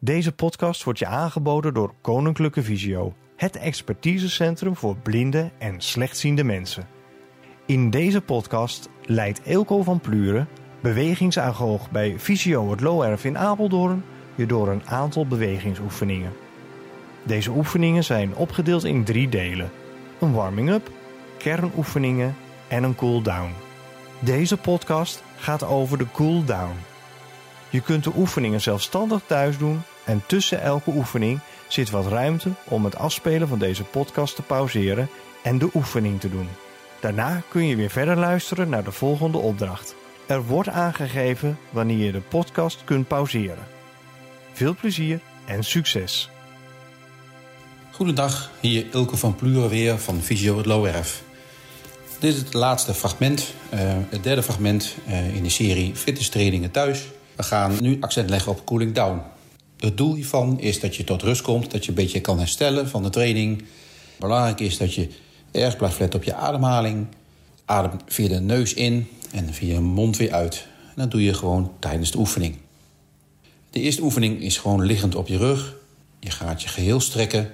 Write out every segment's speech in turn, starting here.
Deze podcast wordt je aangeboden door Koninklijke Visio, het expertisecentrum voor blinde en slechtziende mensen. In deze podcast leidt Eelco van Pluren, bewegingsagoog bij Visio het Looerf in Apeldoorn, je door een aantal bewegingsoefeningen. Deze oefeningen zijn opgedeeld in drie delen: een warming-up, kernoefeningen en een cool-down. Deze podcast gaat over de cool-down. Je kunt de oefeningen zelfstandig thuis doen en tussen elke oefening zit wat ruimte om het afspelen van deze podcast te pauzeren en de oefening te doen. Daarna kun je weer verder luisteren naar de volgende opdracht. Er wordt aangegeven wanneer je de podcast kunt pauzeren. Veel plezier en succes! Goedendag, hier Ilke van Pluren weer van Visio het Looerf. Dit is het laatste fragment, uh, het derde fragment uh, in de serie Fitness Trainingen Thuis. We gaan nu accent leggen op cooling down. Het doel hiervan is dat je tot rust komt, dat je een beetje kan herstellen van de training. Belangrijk is dat je erg blijft letten op je ademhaling. Adem via de neus in en via je mond weer uit. Dat doe je gewoon tijdens de oefening. De eerste oefening is gewoon liggend op je rug. Je gaat je geheel strekken.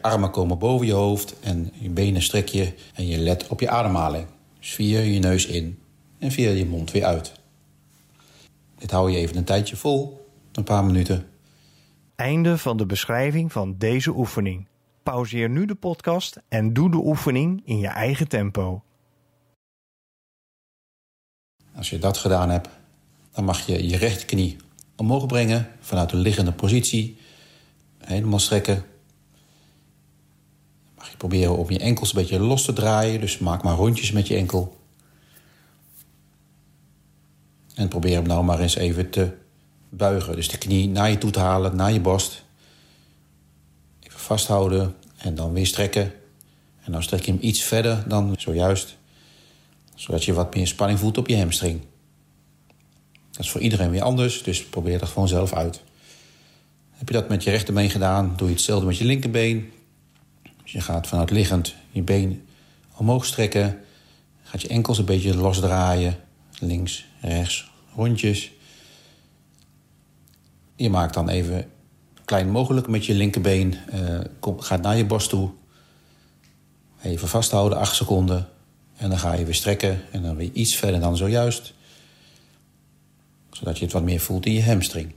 Armen komen boven je hoofd en je benen strek je en je let op je ademhaling. Dus via je neus in en via je mond weer uit. Dit hou je even een tijdje vol, een paar minuten. Einde van de beschrijving van deze oefening. Pauzeer nu de podcast en doe de oefening in je eigen tempo. Als je dat gedaan hebt, dan mag je je rechterknie omhoog brengen vanuit de liggende positie. Helemaal strekken. Mag je proberen om je enkels een beetje los te draaien, dus maak maar rondjes met je enkel. En probeer hem nou maar eens even te buigen. Dus de knie naar je toe te halen, naar je borst. Even vasthouden en dan weer strekken. En dan strek je hem iets verder dan zojuist. Zodat je wat meer spanning voelt op je hamstring. Dat is voor iedereen weer anders, dus probeer dat gewoon zelf uit. Heb je dat met je rechterbeen gedaan, doe je hetzelfde met je linkerbeen. Dus je gaat vanuit liggend je been omhoog strekken. Gaat je enkels een beetje losdraaien. Links, rechts, rondjes. Je maakt dan even klein mogelijk met je linkerbeen. Uh, kom, gaat naar je borst toe. Even vasthouden, 8 seconden. En dan ga je weer strekken. En dan weer iets verder dan zojuist. Zodat je het wat meer voelt in je hamstring.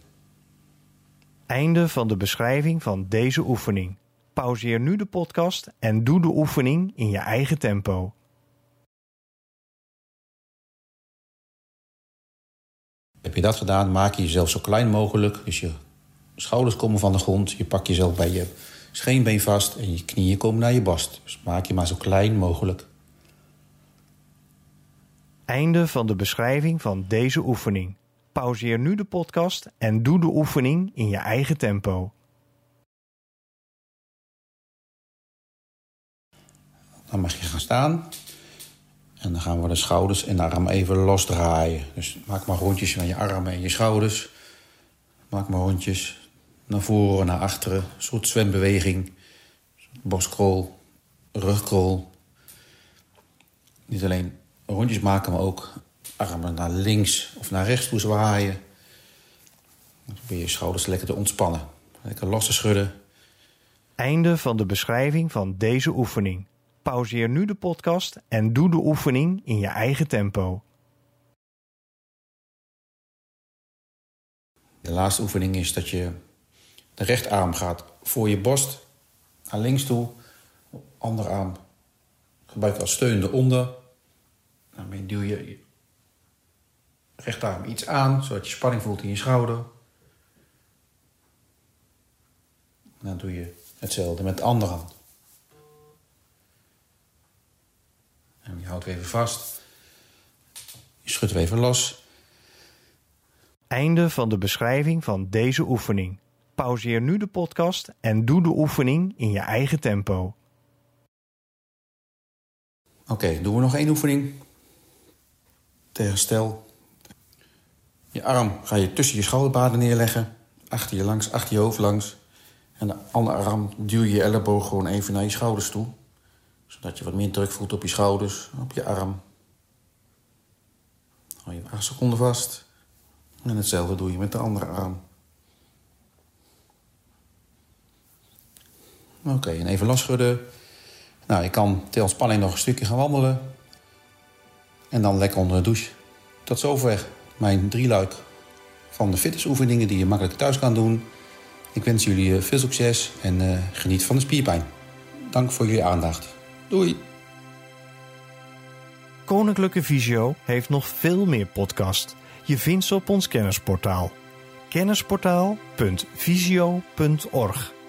Einde van de beschrijving van deze oefening. Pauzeer nu de podcast en doe de oefening in je eigen tempo. Heb je dat gedaan, maak je jezelf zo klein mogelijk. Dus je schouders komen van de grond. Je pakt jezelf bij je scheenbeen vast en je knieën komen naar je borst. Dus maak je maar zo klein mogelijk. Einde van de beschrijving van deze oefening. Pauzeer nu de podcast en doe de oefening in je eigen tempo. Dan mag je gaan staan. En dan gaan we de schouders en de armen even losdraaien. Dus maak maar rondjes van je armen en je schouders. Maak maar rondjes naar voren, naar achteren. Een soort zwembeweging. Borstkrol, rugkrol. Niet alleen rondjes maken, maar ook armen naar links of naar rechts toe zwaaien. Dan probeer je schouders lekker te ontspannen. Lekker los te schudden. Einde van de beschrijving van deze oefening. Pauzeer nu de podcast en doe de oefening in je eigen tempo. De laatste oefening is dat je de rechterarm gaat voor je borst naar links toe. Andere arm gebruik als steun eronder. Daarmee duw je rechterarm iets aan, zodat je spanning voelt in je schouder. Dan doe je hetzelfde met de andere hand. En je houdt weer even vast. Je schudt weer even los. Einde van de beschrijving van deze oefening. Pauzeer nu de podcast en doe de oefening in je eigen tempo. Oké, okay, doen we nog één oefening. Ter herstel. Je arm ga je tussen je schouderbaden neerleggen. Achter je langs, achter je hoofd langs. En de andere arm duw je je elleboog gewoon even naar je schouders toe zodat je wat meer druk voelt op je schouders, op je arm. Hou je 8 seconden vast. En hetzelfde doe je met de andere arm. Oké, en even losschudden. Nou, ik kan ter ontspanning nog een stukje gaan wandelen. En dan lekker onder de douche. Tot zover mijn drieluik van de fitnessoefeningen die je makkelijk thuis kan doen. Ik wens jullie eh, veel succes en uh, geniet van de spierpijn. Dank voor jullie aandacht. Koninklijke Visio heeft nog veel meer podcast. Je vindt ze op ons kennisportaal. kennisportaal.visio.org